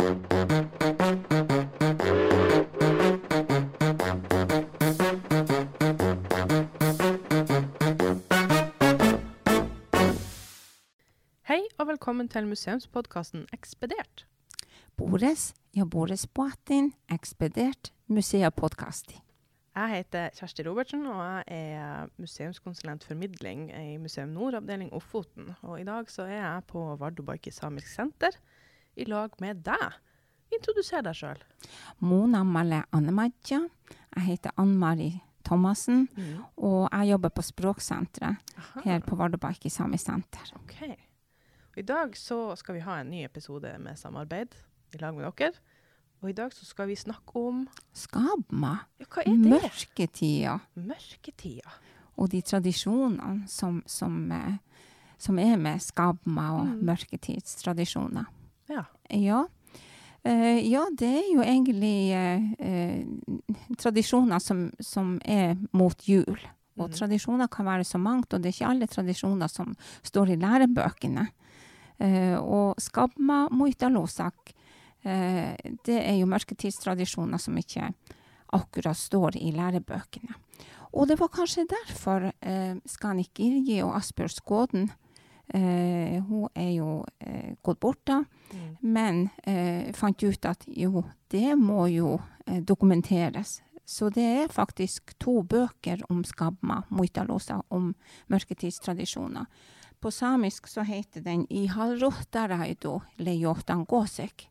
Hei og velkommen til museumspodkasten Ekspedert. Bores, ja Bores Boatin, ekspedert. Jeg heter Kjersti Robertsen, og jeg er museumskonsulent formidling i Museum Nord, avdeling Ofoten. Og i dag så er jeg på Vardøbaiki samisk senter i lag med deg. Introduser deg sjøl. Mona Malle Annemadja. Jeg heter Ann-Mari Thomassen, og jeg jobber på Språksenteret her på Vardøbaiki samisk senter. OK. I dag så skal vi ha en ny episode med samarbeid i lag med dere. Og i dag så skal vi snakke om Skabma, ja, Hva er det? mørketida Mørketida. og de tradisjonene som, som, eh, som er med skabma og Mm. mørketidstradisjoner. Ja. Ja. Uh, ja, det er jo egentlig uh, tradisjoner som, som er mot jul. Og mm. tradisjoner kan være så mangt, og det er ikke alle tradisjoner som står i lærebøkene. Uh, og skabma muitalosak, det er jo mørketidstradisjoner som ikke akkurat står i lærebøkene. Og det var kanskje derfor eh, Skanik Irgi og Asbjørn Skåden eh, Hun er jo eh, gått bort da, Mm. men eh, fant ut at jo, det må jo eh, dokumenteres. Så det er faktisk to bøker om skabma, muitalosa, om mørketidstradisjoner. På samisk så heter den I halrohtaraido lejotan gåsek.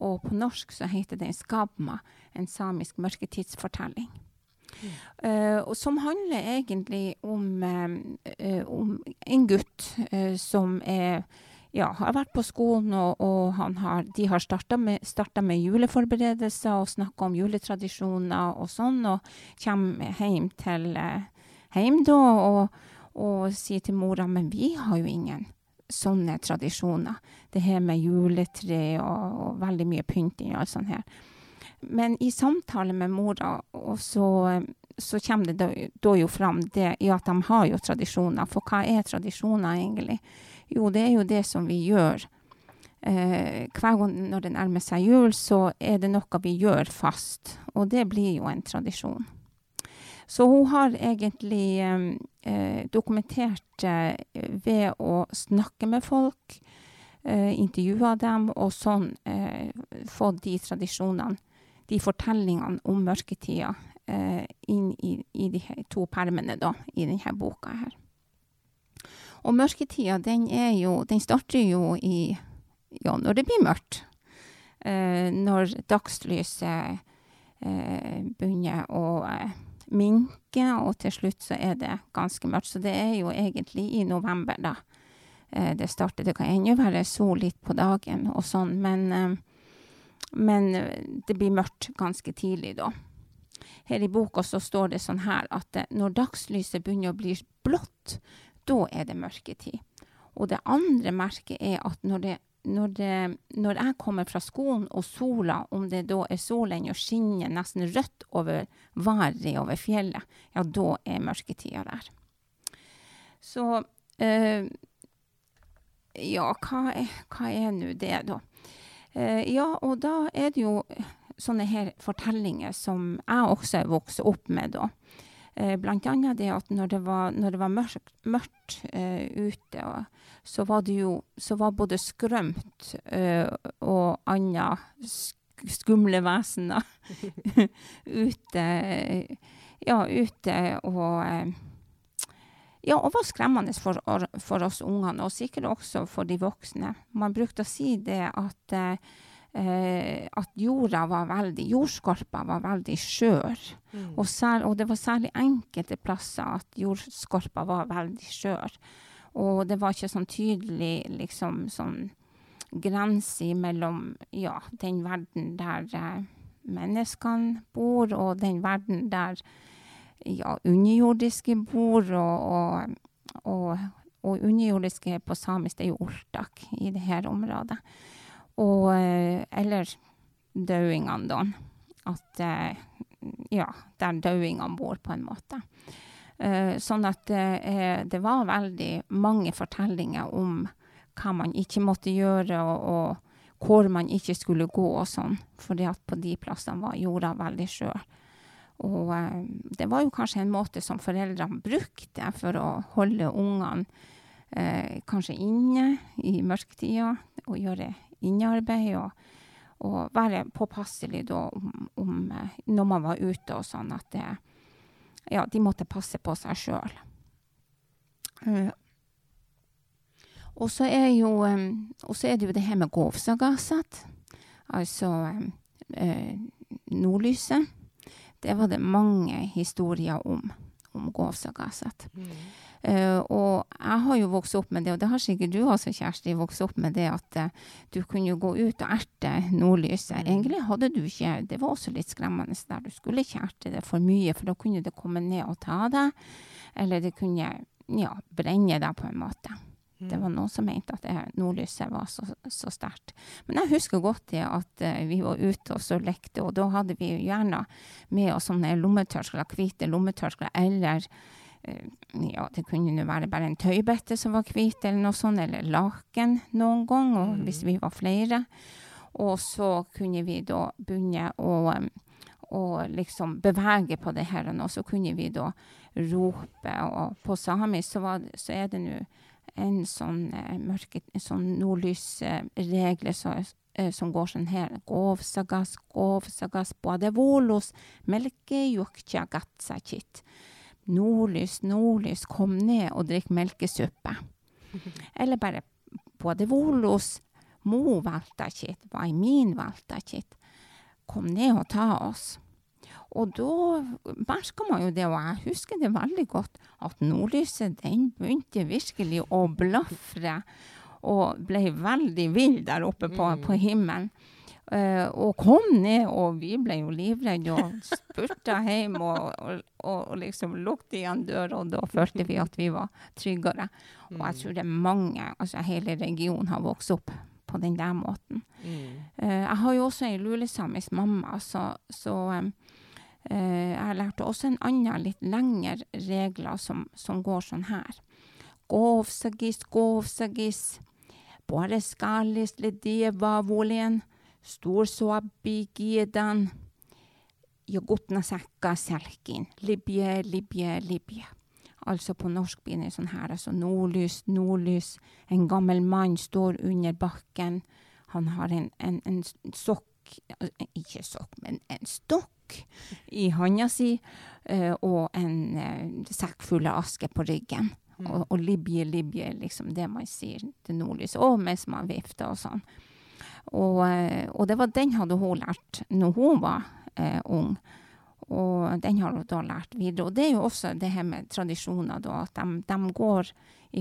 Og på norsk så heter den Skabma, en samisk mørketidsfortelling. Og som handler egentlig om, uh, om en gutt uh, som er ja, har vært på skolen, og, og har, de har starta med, med juleforberedelser og snakka om juletradisjoner og sånn, og kommer hjem til hjem da og, og sier til mora men vi har jo ingen sånne tradisjoner. Det her med juletre og, og veldig mye pynting og alt sånt her. Men i samtale med mora, så, eh, så kommer det da, da jo fram det ja, at de har jo tradisjoner. For hva er tradisjoner egentlig? Jo, det er jo det som vi gjør. Eh, hver gang når det nærmer seg jul, så er det noe vi gjør fast. Og det blir jo en tradisjon. Så hun har egentlig eh, dokumentert dokumentert eh, ved å snakke med folk, eh, intervjue dem, og sånn eh, få de tradisjonene, de fortellingene om mørketida, eh, inn i, i de to permene da, i denne boka her. Og mørketida, den jo Den starter jo i Ja, når det blir mørkt. Eh, når dagslyset eh, begynner å eh, minke, og til slutt så er det ganske mørkt. Så det er jo egentlig i november, da. Eh, det starter. Det kan ennå være sol litt på dagen og sånn, men, eh, men eh, det blir mørkt ganske tidlig da. Her i boka så står det sånn her at eh, når dagslyset begynner å bli blått, da er det mørketid. Og det andre merket er at når, det, når, det, når jeg kommer fra skolen og sola, om det da er solen og skinner nesten rødt over været over fjellet, ja, da er mørketida der. Så øh, Ja, hva er, hva er nå det, da? Eh, ja, og da er det jo sånne her fortellinger som jeg også er vokst opp med, da. Eh, blant annet det at når det var, når det var mørkt, mørkt uh, ute, så var det jo så var både skrømt uh, og andre sk skumle vesener ute Ja, ute og eh, ja, og var skremmende for, for oss ungene, og sikkert også for de voksne. Man brukte å si det at eh, eh, at jorda var veldig, jordskorpa var veldig skjør. Mm. Og, sær, og det var særlig enkelte plasser at jordskorpa var veldig skjør. Og det var ikke sånn tydelig liksom sånn grense mellom ja, den verden der eh, menneskene bor, og den verden der ja, underjordiske bor, og, og, og, og underjordiske på samisk er jo ortak i det her området. Og, eh, eller dauingene, da. At eh, ja, der dauingene bor, på en måte. Eh, sånn at det, det var veldig mange fortellinger om hva man ikke måtte gjøre, og, og hvor man ikke skulle gå og sånn, fordi at på de plassene var jorda veldig skjør. Og eh, det var jo kanskje en måte som foreldrene brukte for å holde ungene eh, kanskje inne i mørketida og gjøre innearbeid. og og være påpasselig da om, om, eh, når man var ute og sånn, at det, ja, de måtte passe på seg sjøl. Uh, og så er, er det jo det her med Govsagaset, altså um, uh, nordlyset. Det var det mange historier om, om Govsagaset. Mm. Uh, og jeg har jo vokst opp med det, og det har sikkert du også, Kjersti, vokst opp med det at uh, du kunne gå ut og erte nordlyset. Mm. Egentlig hadde du ikke Det var også litt skremmende der. Du skulle ikke erte det for mye, for da kunne det komme ned og ta deg. Eller det kunne ja, brenne deg på en måte. Det var noen som mente at det nordlyset var så, så sterkt. Men jeg husker godt det at uh, vi var ute og så lekte, og da hadde vi gjerne med oss sånne lommetørklær, hvite lommetørklær, eller uh, ja, det kunne jo være bare en tøybette som var hvit, eller noe sånt, eller laken noen gang, og mm. hvis vi var flere. Og så kunne vi da begynne å og liksom bevege på det her, og så kunne vi da rope, og på samisk så, så er det nå en sånn eh, mørke, sånn nordlysregler så, eh, som går sånn her. Govsagas, govsagas, boadevolos, melkejukja gatsakit. Nordlys, nordlys, kom ned og drikk melkesuppe. Eller bare boadevolos, mo min valtakit. Kom ned og ta oss. Og da merka man jo det, og jeg husker det veldig godt, at nordlyset den begynte virkelig å blafre og ble veldig vill der oppe på, mm. på himmelen. Uh, og kom ned, og vi ble jo livredde og spurta hjem og, og, og, liksom lukket igjen døra, og da følte vi at vi var tryggere. Og jeg tror det er mange, altså hele regionen har vokst opp på den der måten. Mm. Uh, jeg har jo også ei lulesamisk mamma, så, så um, jeg lærte også en annen, litt lengre regler som, som går sånn her. Govsagis, govsagis, bare skalis ledeva volien, storsoabigidan, jogutna sekka selkin, libje, libje, libje. Altså på norsk blir det sånn her, altså nordlys, nordlys, en gammel mann står under bakken, han har en, en, en sokk, ikke sokk, men en stokk i hånda si, uh, og en uh, sekk full av aske på ryggen. Mm. Og, og libje, libje, liksom det man sier til nordlys. Og mens man vifter og sånn. Og, uh, og, det var den hadde hun lært når hun var ung. Og den har hun da lært videre. Og det er jo også det her med tradisjoner, da, at de, de går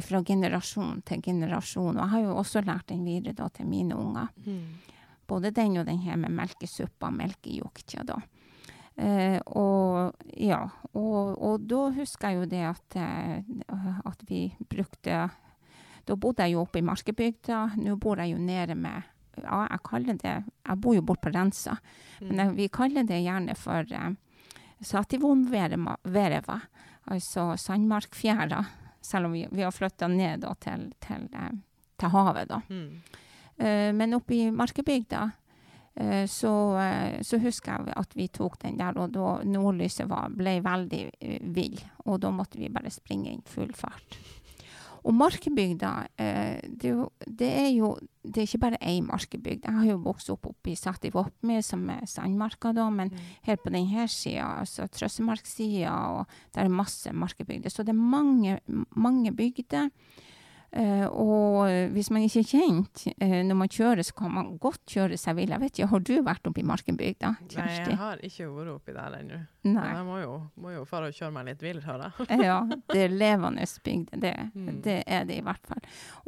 fra generasjon til generasjon. Og jeg har jo også lært den videre da, til mine unger. Mm. Både den og den her med melkesuppa, melkejuktja, da. Eh, og ja, og, og, da husker jeg jo det at, eh, at vi brukte Da bodde jeg jo oppe i Markebygda. Nå bor jeg jo nede med ja, jeg kaller det Jeg bor jo bort på Rensa, mm. men jeg, vi kaller det gjerne for eh, Sativonvereva, altså Sandmarkfjæra. Selv om vi, vi har flytta ned da, til, til, eh, til, havet, da. Mm. Uh, men oppe i Markebygda Eh, så, eh, så, husker jeg at vi tok den der, og da nordlyset var, ble veldig vill. Og da måtte vi bare springe inn full fart. Og Markebygda, det, det, er jo det er ikke bare ei markebygd. Jeg har jo vokst opp oppe i Sativopmi, som er Sandmarka, da, men mm. her på denne sida, altså Trøssemarksida, og der er masse markebygder. Så det er mange, mange bygder. Uh, og hvis man ikke er kjent uh, når man kjører, så kan man godt kjøre seg vill. Jeg vet ikke, Har du vært oppe i Markenbygda? Nei, jeg har ikke vært oppi der ennå. Men jeg må jo, må jo fare og kjøre meg litt vill, hører jeg. ja, det er levende bygd. Det, mm. det, er det i hvert fall.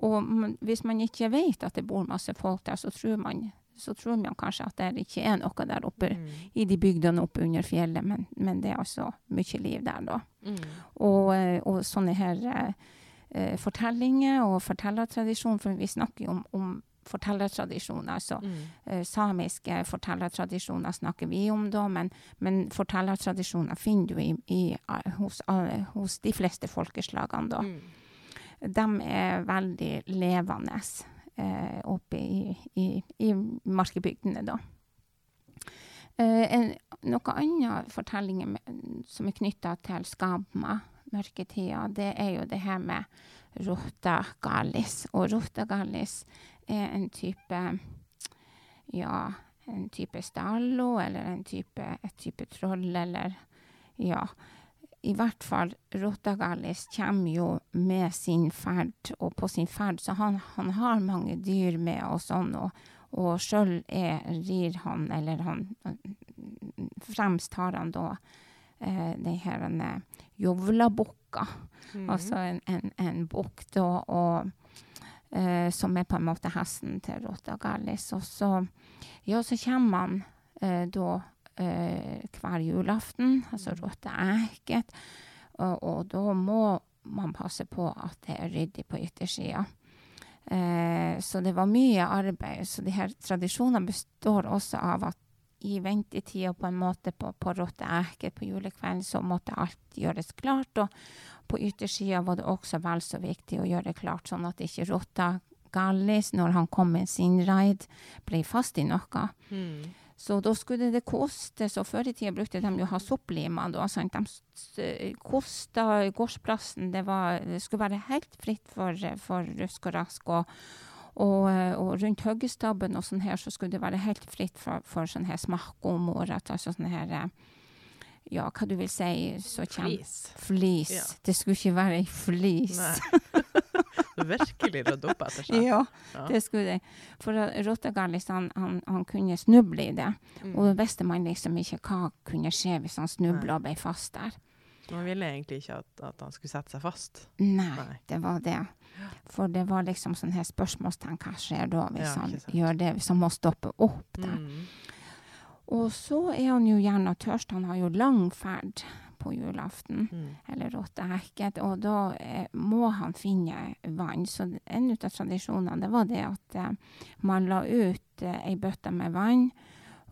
Og man, hvis man ikke vet at det bor masse folk der, så tror man så tror man kanskje at det ikke er noe der oppe mm. i de bygdene oppe under fjellet, men, men, det er altså mye liv der, da. Mm. Og, eh, og, sånne her eh, fortellinger og fortellertradisjon, for vi snakker jo om, om fortellertradisjoner. Altså mm. eh, samiske fortellertradisjoner snakker vi om da, men, men fortellertradisjoner finner du i, i, hos, hos, de fleste folkeslagene da. Mm. De er veldig levende. eh, oppe i, i, i markebygdene, da. Eh, en, noe annet fortellinger som er knytta til Skabma, mørketida, det er jo det her med Rota gallis. Og Rota gallis er en type ja, en type stallo eller en type, et type troll eller ja i hvert fall Rotagallis kommer jo med sin ferd, og på sin ferd Så han, han har mange dyr med og sånn, og, og sjøl rir han, eller han Fremst har han da eh, den her jovlabukka, mm altså en, en, en bukk eh, som er på en måte hesten til Rotagallis. Og så, ja, så kommer han eh, da eh, hver julaften, altså mm. råte eket. Og, og, da må man passe på at det er ryddig på yttersida. Eh, så det var mye arbeid. Så de her tradisjonene består også av at i ventetida på en måte på, på Rotte eket på julekvelden, så måtte alt gjøres klart. Og på yttersida var det også vel så viktig å gjøre det klart, sånn at ikke rotta Gallis, når han kom med sin raid, ble fast i noe. Mm. Så da skulle det koste, så Før i tida brukte de jo å ha sant? De kosta gårdsplassen. Det, var, det, skulle være helt fritt for, for rusk og rask. Og, og, og rundt hoggestabben og sånn her, så skulle det være helt fritt for, for sånn her smakkomord. Altså sånn her ja, hva du vil si så kjem, Flis. Flis. Ja. Det skulle ikke være ei flis. Virkelig rydde opp etter seg. Ja, ja. det skulle det. For Rottegallis, han, han, han, kunne snuble i det. Mm. Og da visste man liksom ikke hva kunne skje hvis han snubla og ble fast der. Man ville egentlig ikke at, at han skulle sette seg fast? Nei, Nei, det var det. For det var liksom sånn her spørsmålstegn. Hva skjer da hvis ja, han gjør det, hvis han må stoppe opp da. Mm. Og så er han jo gjerne tørst. Han har jo lang ferd på julaften, mm. eller rottehekket, og da eh, må han finne vann. Så en av tradisjonene det var det at eh, man la ut eh, ei bøtte med vann,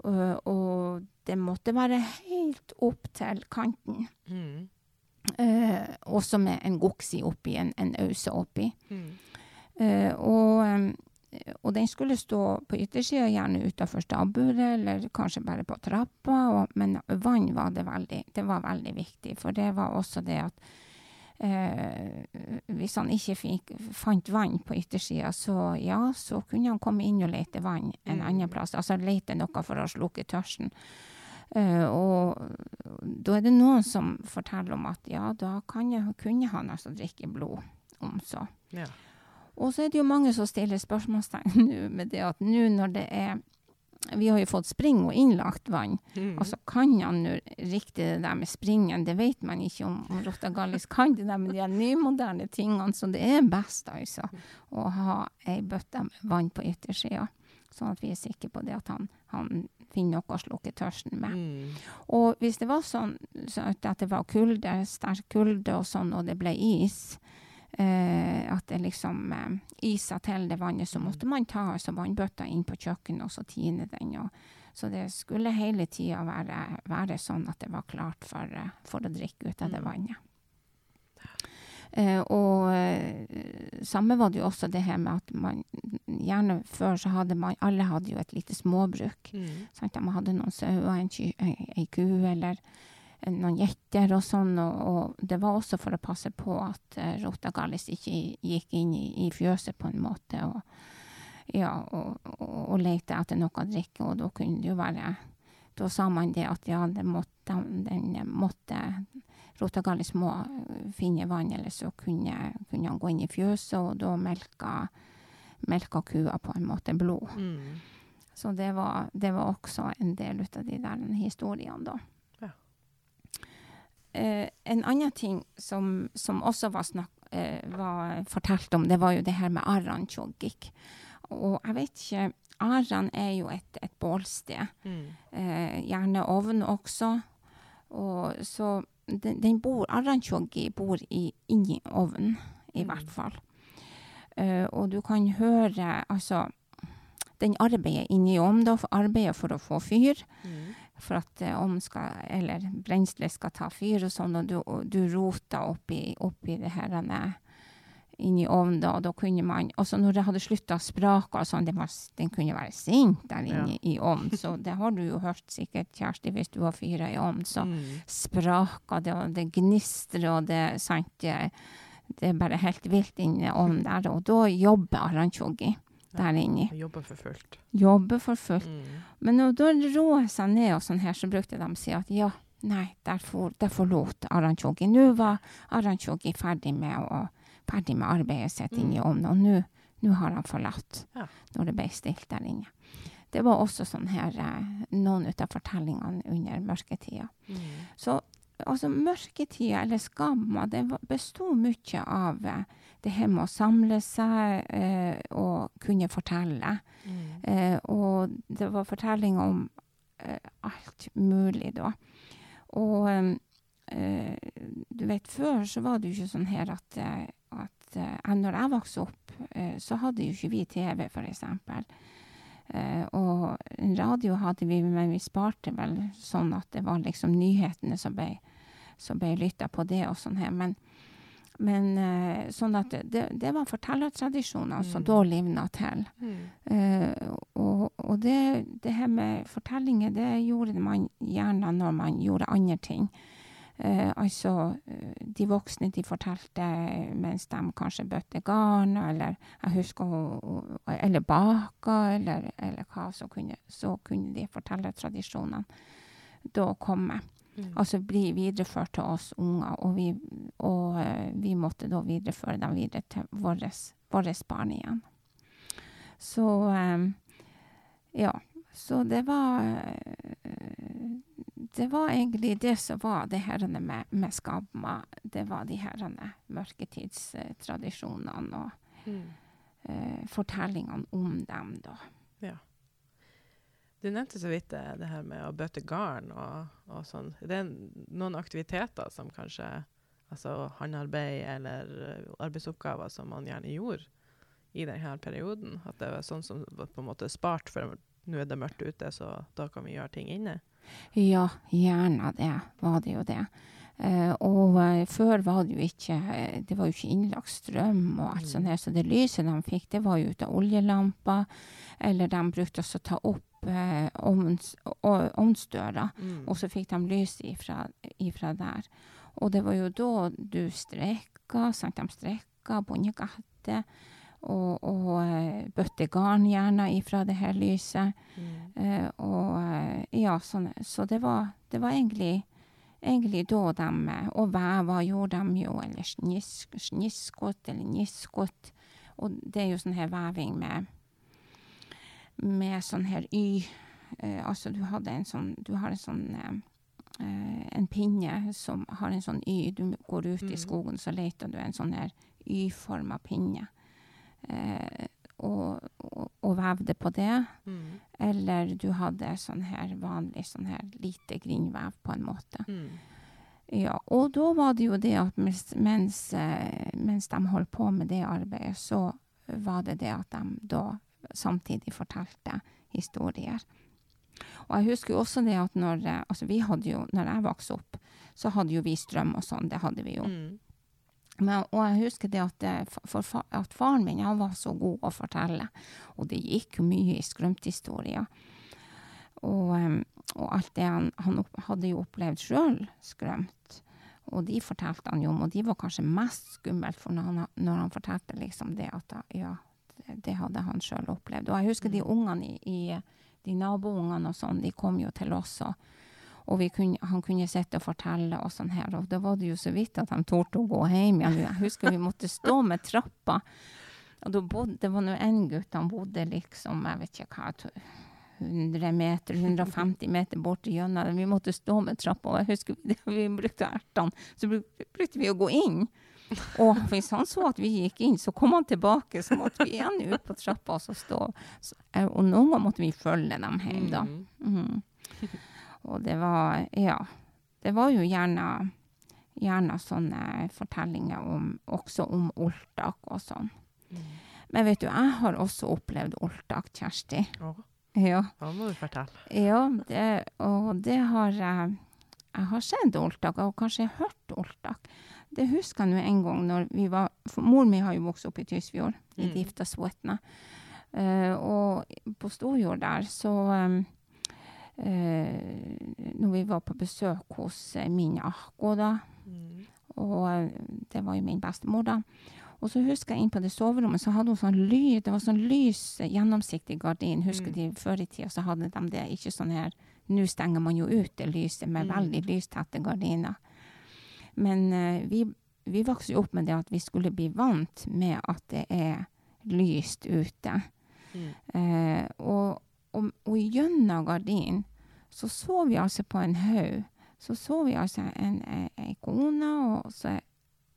og, og, det måtte være helt opp til kanten. Mm. Uh, også med en goksi oppi, en, en ause oppi. Mm. Uh, og og den skulle stå på yttersida, gjerne utafor stabburet, eller kanskje bare på trappa. Og, men vann var det veldig, det var veldig viktig, for det var også det at uh, hvis han ikke fikk, fant vann på yttersida, så ja, så kunne han komme inn og lete vann en mm. annen plass. Altså lete noe for å slukke tørsten. Uh, og da er det noen som forteller om at ja, da jeg, kunne han altså drikke blod, om så. Ja. Og så er det jo mange som stiller spørsmålstegn med det at nå når det er vi har jo fått spring og innlagt vann. Mm. Altså kan han nå riktig det der med springen? Det vet man ikke om, om Rottagallis kan det der med de nymoderne tingene. Så det er best altså å ha ei bøtte med vann på yttersida. Sånn at vi er sikre på det at han, han finner noe å slukke tørsten med. Mm. Og hvis det var sånn så at det var kulde, sterk kulde og sånn, og det ble is, eh, at det liksom eh, isa til det vannet, så måtte man ta altså, vannbøtta inn på kjøkkenet og så tine den. Og, så det skulle hele tida være, være, sånn at det var klart for, eh, for å drikke ut av det mm. vannet. Eh, og eh, samme var det jo også det her med at man gjerne før så hadde man Alle hadde jo et lite småbruk. Mm. Sant? Man hadde noen sauer, ei ku eller noen gjetter og sånn. Og, og, det var også for å passe på at uh, rotagallis ikke gikk inn i, i, fjøset på en måte. Og, ja, og, og, og lette etter noe å drikke, og da kunne det jo være Da sa man det at ja, det måtte, den måtte Rotagallis må finne vann, eller så kunne, kunne, han gå inn i fjøset, og da melka, melka kua på en måte blod. Mm. Så det var, det var, også en del av de der historiene, da. Eh, en annen ting som, som også var, snakk, eh, var, fortalt om, det var jo det her med arrantjoggik. Og jeg vet ikke Arran er jo et, et bålsted. Mm. Eh, gjerne ovn også. Og så den, den bor Arantjoki bor i, inni ovnen, i mm. hvert fall. Uh, og du kan høre Altså, den arbeider inni ovnen, da, arbeider for å få fyr. Mm for at uh, ovnen skal, eller brenselet skal ta fyr og sånn, og du, og du roter oppi, oppi det her inn i ovnen. Og da kunne man, også når det hadde slutta å sprake, og sånn, den kunne være sint der inne Ja. i ovnen. Så det har du jo hørt sikkert, Kjersti, hvis du har fyra i ovnen. Så Mm. spraker det, og det gnistrer, og det sant, det, det er bare helt vilt inni ovnen der. Og da jobber aransjogi der. Jeg jobber for fullt. Jobber for fullt. Mm. Men når da roer seg ned og sånn her, så brukte de å si at ja, nei, der, for, der forlot aransjogi. Nå var aransjogi ferdig med, å, ferdig med arbeidet sitt Mm. inni ovnen, og nå, nå har han forlatt. Ja. Når det ble stilt der inne. Det var også sånn her, eh, noen av fortellingene under mørketida. Mm. Så altså, mørketida, eller skamma, det besto mye av eh, det her med å samle seg eh, og kunne fortelle. Mm. Eh, og det var fortellinger om eh, alt mulig, da. Og eh, du vet, før så var det jo ikke sånn her at, at eh, Når jeg vokste opp, eh, så hadde jo ikke vi TV, eksempel. Eh, og radio hadde vi, men vi sparte vel sånn at det var liksom nyhetene som ble, som ble lytta på det og sånn her. Men, men eh, sånn at det, det, det var fortellertradisjoner som Mm. da livna til. Mm. Eh, og og det, det her med fortellinger, det gjorde man gjerne når man gjorde andre ting. Eh, altså, eh, de voksne de fortalte mens de kanskje bøtte garn, eller jeg husker Eller baka, eller, eller hva. Så kunne, så kunne de fortellertradisjonene da komme. Mm. Altså bli videreført til oss unger, og vi, og, uh, vi måtte da videreføre dem videre til våre barn igjen. Så um, ja. Så det var eh, Det var egentlig det som var det her med, med skabma. Det var de her mørketidstradisjonene og Mm. eh, fortellingene om dem, da. Du nevnte så vidt det, det her med å bøte garn og, og sånn. Det er noen aktiviteter som kanskje Altså håndarbeid eller eh, arbeidsoppgaver som man gjerne gjorde i denne perioden. At det var sånn som var på en måte spart, for nå er det mørkt ute, så da kan vi gjøre ting inne. Ja, gjerne det, var det jo det. Uh, og uh, før var det jo ikke eh, Det var jo ikke innlagt strøm og alt Mm. sånt her, så det lyset de fikk, det var jo ut av oljelamper, eller de brukte også å ta opp uh, ovns, ovnsdøra, Mm. og så fikk de lys ifra, ifra der. Og det var jo da du strekka, sant, de strekka, bondegate, og, og eh, bøtte garn gjerne ifra det her lyset. Mm. Eh, og eh, ja, sånn, så det var, det var egentlig, egentlig da de Og veva gjorde de jo, eller snisk, sniskot eller niskot. Og det er jo sånn her veving med med sånn her y. Eh, altså du hadde en sånn Du har en sånn eh, en pinne som har en sånn y. Du går ut i skogen, så leter du en sånn her y-forma pinne. Eh, og, og, og vevde på det. Mm. Eller du hadde sånn her vanlig sånn her lite grindvev, på en måte. Mm. Ja, og da var det jo det at mens, mens, eh, mens de holdt på med det arbeidet, så var det det at de da samtidig fortalte historier. Og jeg husker jo også det at når eh, Altså, vi hadde jo Når jeg vokste opp, så hadde jo vi strøm og sånn. Det hadde vi jo. Mm. Men, og jeg husker det at, eh, for, at faren min han var så god å fortelle. Og det gikk jo mye i skrømthistorier. Og, og alt det han, han opp, hadde jo opplevd sjøl, skrømt. Og de fortalte han jo om, og de var kanskje mest skummelt for når han, når han fortalte liksom det at ja, det, det hadde han sjøl opplevd. Og jeg husker de ungene i, i de naboungene og sånn, de kom jo til oss og og vi kunne, han kunne sitte og fortelle og sånn her, og da var det jo så vidt at han torde å gå hjem igjen. Jeg husker vi måtte stå med trappa, og da bodde, det var nå en gutt, han bodde liksom, jeg vet ikke hva, to- 100 meter, 150 meter bort gjennom, vi måtte stå med trappa, og jeg husker vi, brukte ertene, så brukte vi å gå inn. Og hvis han så at vi gikk inn, så kom han tilbake, så måtte vi igjen ut på trappa og så stå. Så, eh, og noen ganger måtte vi følge dem hjem da. Mm. Og det var, ja, det var jo gjerne, gjerne sånne fortellinger om, også om Oltak og sånn. Mm. Men vet du, jeg har også opplevd Oltak, Kjersti. Oh. Ja, da må du fortelle. ja det, og det har jeg, jeg har sett Oltak, og kanskje hørt Oltak. det husker jeg nå en gang når vi var for Mor mi har jo vokst opp i Tysfjord, i Mm. Diftasvatnet. Uh, og på Storjord der så um, eh, Når vi var på besøk hos eh, min ahko, da, Mm. og eh, det var jo min bestemor, da. Og så husker jeg inn på det soverommet, så hadde hun sånn lyd. det var sånn lys, eh, gjennomsiktig gardin. Husker Mm. de før i tida så hadde de det, ikke sånn her Nå stenger man jo ut det lyset med Mm. veldig lystette gardiner. Men eh, vi, vi vokste jo opp med det at vi skulle bli vant med at det er lyst ute. Mm. Eh, og, og, og gjennom gardinen så så vi altså på en haug. Så så vi altså en, en, en kone og,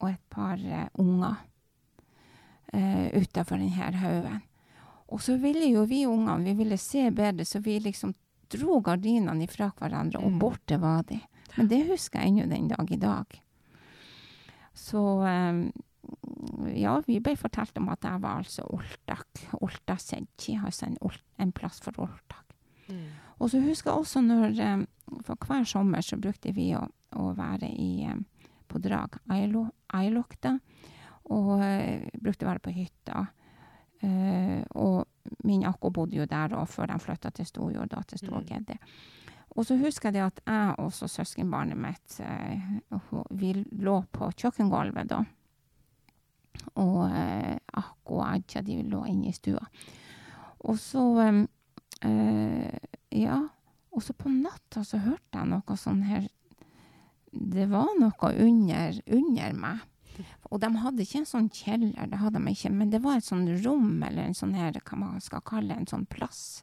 og et par uh, unger uh, utafor denne haugen. Og så ville jo vi ungene vi ville se bedre, så vi liksom dro gardinene ifra hverandre, og Mm. borte var de. Men det husker jeg ennå den dag i dag. Så eh, ja, vi ble fortalt om at jeg var altså oltak. Oltasedji, altså en, en plass for oltak. Mm. Og så husker jeg også når eh, For hver sommer så brukte vi å, å være i, eh, på drag Ailokta. Og eh, brukte å være på hytta. Uh, og min akko bodde jo der òg, før de flytta til Storjord, da til Mm. Og så husker jeg det at jeg og søskenbarnet mitt uh, Vi lå på kjøkkengulvet da. Og Akko og Adja de lå inne i stua. Og så eh, Ja. Og så på natta så hørte jeg noe sånn her Det var noe under, under meg. Og de hadde ikke en sånn kjeller, det hadde de ikke, men det var et sånn rom, eller en sånn her, hva man skal kalle en sånn plass,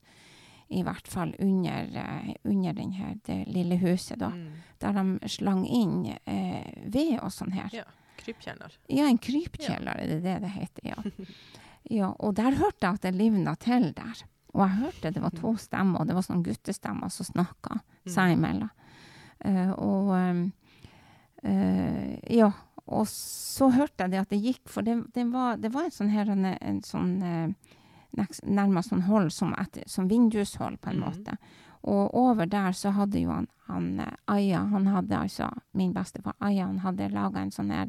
i hvert fall under, eh, under den her, det lille huset, da, Mm. der de slang inn eh, ved og sånn her. Ja. Krypkjeller. Ja, en krypkjeller, er det det det heter, ja. ja. Og der hørte jeg at det livna til der. Og jeg hørte det var to stemmer, og det var sånne guttestemmer som snakka seg imellom. Uh, og eh, ja, og så hørte jeg det at det gikk, for det, det, var, det var en sånn her, en, en sånn eh, nærmest sånn hold som, etter, som vindushold, på en Mhm. måte. Og over der så hadde jo han, han eh, Aya, han hadde altså, min bestefar Aya, han hadde laga en sånn her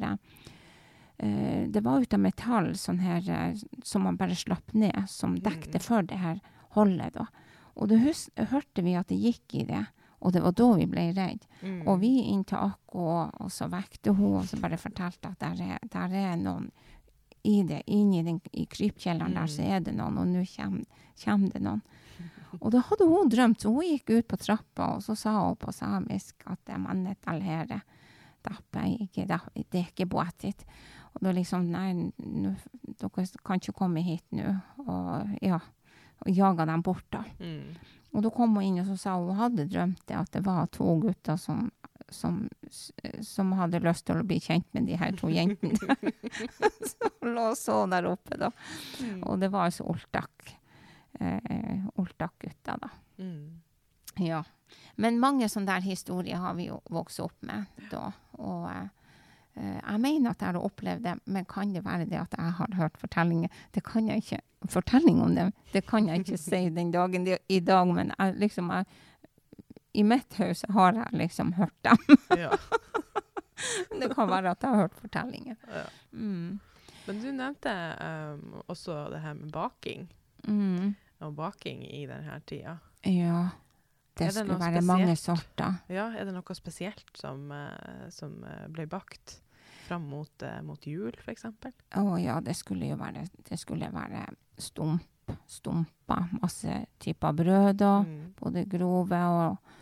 uh, Det var ut av metall, sånn her uh, som man bare slapp ned, som dekte Mhm. for det her holdet, da. Og da hørte vi at det gikk i det, og det var da vi ble redde. Mm. Og vi inn til Akko, og så vekte hun, og så bare fortalte at der er, der er noen i det, inni den, i krypkjelleren der, så Mm. er det noen, og nå kommer, kommer det noen. Og da hadde hun drømt, så hun gikk ut på trappa, og så sa hun på samisk at det mannet alhere, dappe, ikke, det er ikke båtit. Og da liksom, nei, nu, dere kan ikke komme hit nå, og ja, og jaga dem bort da. Mm. Og da kom hun inn og så sa hun hadde drømt det, at det var to gutter som, som, som hadde lyst til å bli kjent med de her to jentene. som lå så der oppe, da. Mm. Og det var altså Oltak. Eh, Oltak-gutta, da. Mm. Ja. Men mange sånne der historier har vi jo vokst opp med da. Og eh, jeg mener at jeg har opplevd det, men kan det være det at jeg har hørt fortellinger? Det kan jeg ikke. Fortelling om det, det kan jeg ikke si den dagen det, i dag, men jeg, liksom jeg, i mitt hus har jeg liksom hørt dem. Ja. Det kan være at jeg har hørt fortellinger. ja. Mm. Men du nevnte um, også det her med baking, Mm. og baking i denne tida. Ja. Det det skulle være mange sorter. Ja, er det noe spesielt som, eh, som eh, ble bakt fram mot, eh, mot jul, eksempel? Å ja, det skulle jo være, det skulle være stump, stumper, masse typer brød da. Mm. Både grove og,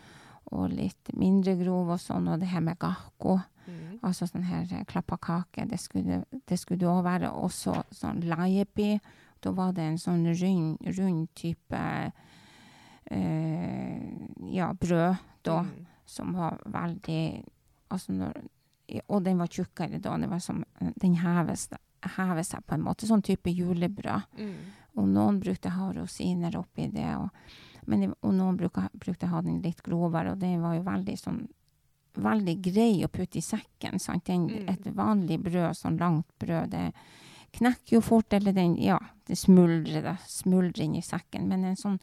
og litt mindre grove og sånn, og det her med gahko, Mm. altså sånn her klappakake, det skulle det òg være også sånn laiebi. Da var det en sånn rund, rund type eh, ja, brød da, Mm. som var veldig altså når, Og den var tjukkere da. Det var som, den heves, hever seg på en måte. Sånn type julebrød. Mm. Og noen brukte ha rosiner oppi det. Og, men, og noen brukte, brukte ha den litt grovere, og den var jo veldig sånn veldig grei å putte i sekken. Sant? Den, Mm. Et vanlig brød, sånn langt brød, det knekker jo fort, eller den, ja, det smuldrer, det smuldrer inn i sekken. Men en sånn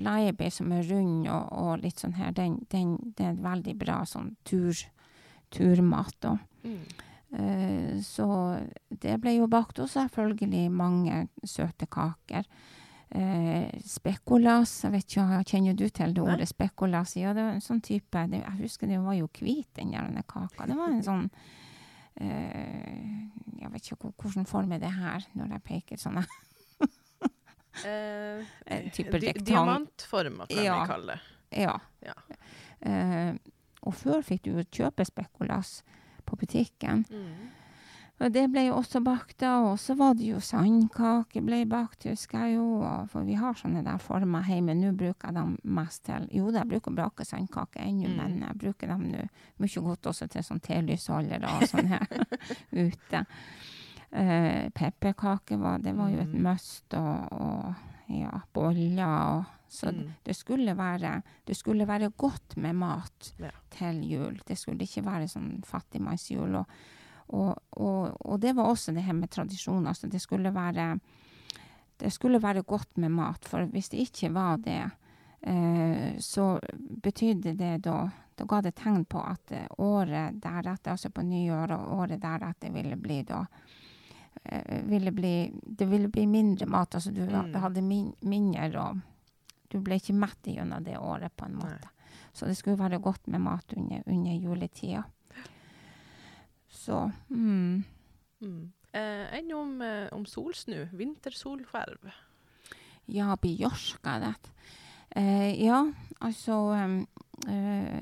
laiebi som er rund og, og litt sånn her, den, den, det er veldig bra sånn tur, turmat. da. Mm. Uh, så det ble jo bakt, også selvfølgelig mange søte kaker. Eh, spekulas, jeg vet ikke, kjenner du til det ordet spekulas? Ja, det var en sånn type det, Jeg husker det var jo hvit, den der kaka. Det var en sånn Jeg vet ikke hvor- hvordan form er det her, når jeg peker sånn. Eh, En type di rektang- diamantforma, kan Ja. vi kalle det. Ja. Ja. Uh, og før fikk du kjøpe spekulas på butikken. Mm. Og det ble jo også bakt da, og så var det jo sandkake ble bakt, husker jeg jo. For vi har sånne der former hjemme. Nå bruker jeg dem mest til Jo, jeg bruker å bake sandkake ennå, Mm. men jeg bruker dem nå mye godt også til sånn telysholdere og sånn her ute. Uh, pepperkake var Det var jo et Mm. must, og, og ja, boller og Så Mm. det skulle være Det skulle være godt med mat Ja. til jul. Det skulle ikke være sånn fattigmannsjul. Og, og, og, og det var også det her med tradisjon. Altså det skulle være Det skulle være godt med mat, for hvis det ikke var det, eh, så betydde det da Da ga det tegn på at eh, året deretter, altså på nyår og året deretter, ville bli da eh, ville bli, Det ville bli mindre mat. Altså du Mm. hadde min, mindre og Du ble ikke mett gjennom det året, på en Nei. måte. Så det skulle være godt med mat under, under juletida. Så mm. Mm. Eh, enn om, eh, om solsnu? Vintersolverv? Ja, Bjorka, det. Eh, ja, altså um, eh,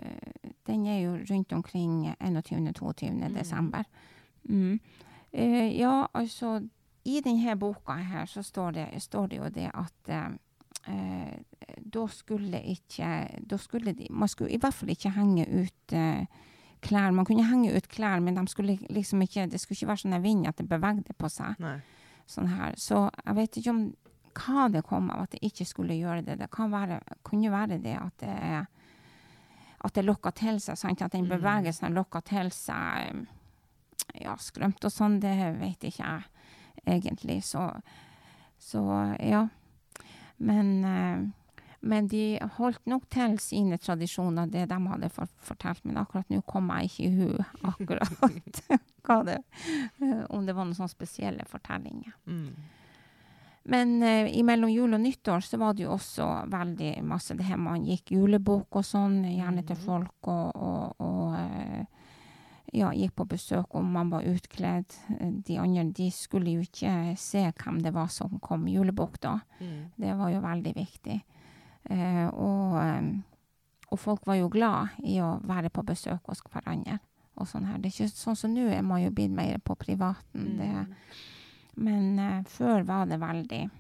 Den er jo rundt omkring 21.-22. Mm. desember. Mm. Eh, ja, altså I denne boka her så står det, står det jo det at eh, eh, da skulle ikke Da skulle de Man skulle i hvert fall ikke henge ut eh, klær. Man kunne henge ut klær, men de skulle liksom ikke, det skulle ikke være sånn vind at det bevegde på seg sånn. Så jeg vet ikke om hva det kom av at det ikke skulle gjøre det. Det kan være, kunne være det at det er at det lokker til seg, sant? at den bevegelsen har lokka til seg um, ja, skrømt og sånn, det vet ikke jeg egentlig. Så, så ja. Men, eh, men de holdt nok til sine tradisjoner, det de hadde for, fortalt. Men akkurat nå kom jeg ikke i hu akkurat det, eh, om det var noen sånne spesielle fortellinger. Mm. Men uh, mellom jul og nyttår så var det jo også veldig masse det her man gikk julebok og sånn, gjerne til Mhm. folk, og, og, og eh, ja, gikk på besøk om man var utkledd. Eh, De andre de skulle jo ikke se hvem det var som kom julebok da. Mm. Det var jo veldig viktig. Eh, og, og folk var jo glad i å være på besøk hos hverandre. Og sånn her. Det er ikke sånn som nå er man jo blitt mer på privaten. Det, Mm. men eh, før var det veldig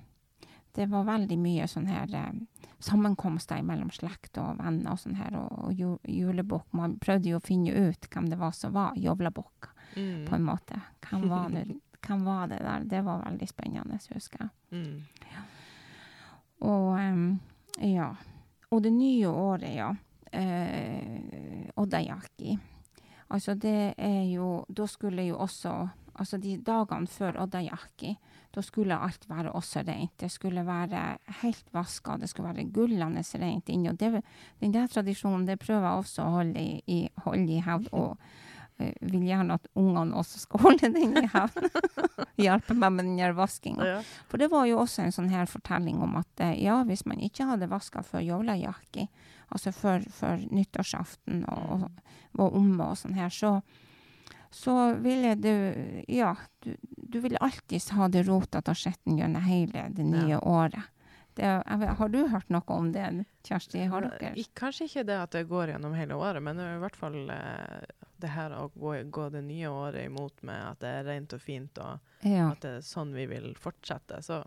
Det var veldig mye sånn her eh, sammenkomster mellom slekt og venner og sånn her, og, og ju, julebukk. Man prøvde jo å finne ut hvem det var som var jovlabukk, Mm. på en måte. Hvem var det, hvem var det der? Det var veldig spennende, husker jeg. Mm. Og em, ja. Og det nye året, ja. Eh, Oddajaki. Altså det er jo Da skulle jo også Altså de dagene før Oddajaki, da skulle alt være også rent. Det skulle være helt vaska, det skulle være gullende rent inni. Og det, den der tradisjonen det prøver jeg også å holde i, i, i hevd. Og eh, vil gjerne at ungene også skal holde den i hevn. Hjelpe meg med den vaskinga. Ja. For det var jo også en sånn her fortelling om at eh, ja, hvis man ikke hadde vaska før jolajaki, altså før, før nyttårsaften og, og var omme og sånn her, så, så ville du Ja, du, du ville alltids ha det rotete og skitten gjennom hele det nye Ja. året. Det, vet, har du hørt noe om det, Kjersti? Har dere? Kanskje ikke det at det går gjennom hele året, men i hvert fall eh, det her å gå, gå det nye året imot med at det er rent og fint, og Ja. at det er sånn vi vil fortsette. Så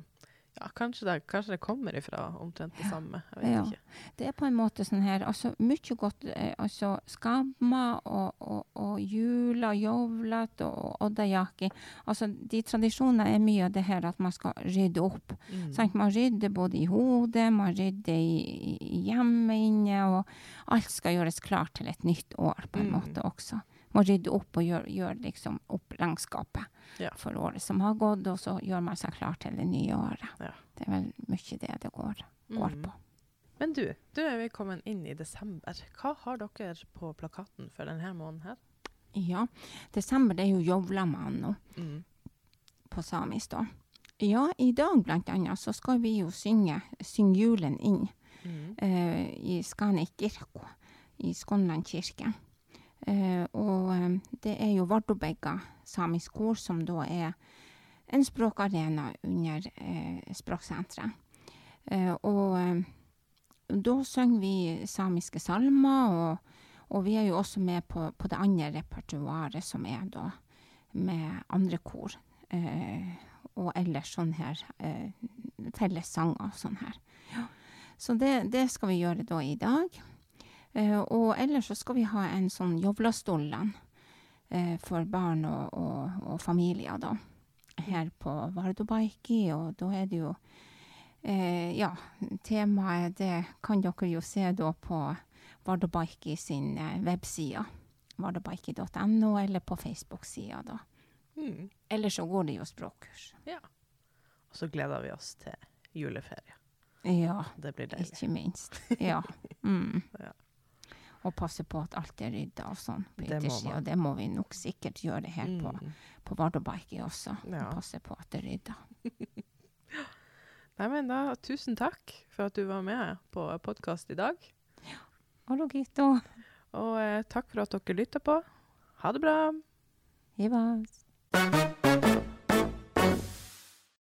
ja, kanskje det, kanskje det kommer ifra omtrent det samme. Jeg vet Ja. ikke. Det er på en måte sånn her altså Mye godt eh, altså Skamma og, og, og jula, jovlat og oddajaki. Altså, de tradisjonene er mye av det her at man skal rydde opp. Mm. Sant? Man rydder både i hodet, man rydder i, i hjemmet inne, og alt skal gjøres klart til et nytt år på en Mm. måte også. Man rydde opp og gjøre gjør liksom opp regnskapet Ja. for året som har gått, og så gjør man seg klar til det nye året. Ja. Det er vel mye det det går, går Mm. på. Men du, du er vi kommet inn i desember. Hva har dere på plakaten for denne måneden her? Ja, desember det er jo Jovlamano Mm. på samisk, da. Ja, i dag blant annet så skal vi jo synge, 'Syng julen inn Mm. uh, i Skanik kirko i Skånland kirke. Eh, og eh, det er jo Vardobegga samisk kor som da er en språkarena under eh, språksenteret. Eh, og eh, da synger vi samiske salmer, og, og vi er jo også med på, på det andre repertoaret som er da med andre kor. Og ellers sånn her eh, fellessanger og sånn her. Ja. Så det, det skal vi gjøre da i dag. Eh, og ellers så skal vi ha en sånn Jovlastollan eh, for barn og, og, og familier, da. Her på Vardobaiki, og da er det jo eh, Ja, temaet det kan dere jo se da på Vardobaiki sin eh, webside. Vardobaiki.no, eller på Facebook-sida, da. Mm. Eller så går det jo språkkurs. Ja. Og så gleder vi oss til juleferie. Ja. Det blir deilig. Ikke minst. Ja. Mm. Ja. Og passe på at alt er rydda og sånn på yttersida. man. Det må vi nok sikkert gjøre her på, Mm. på Vardøbaiki også. Ja. Passe på at det er rydda. Nei, men da, tusen takk for at du var med på podkast i dag. Ologito. Og eh, takk for at dere lytta på. Ha det bra. Hivas.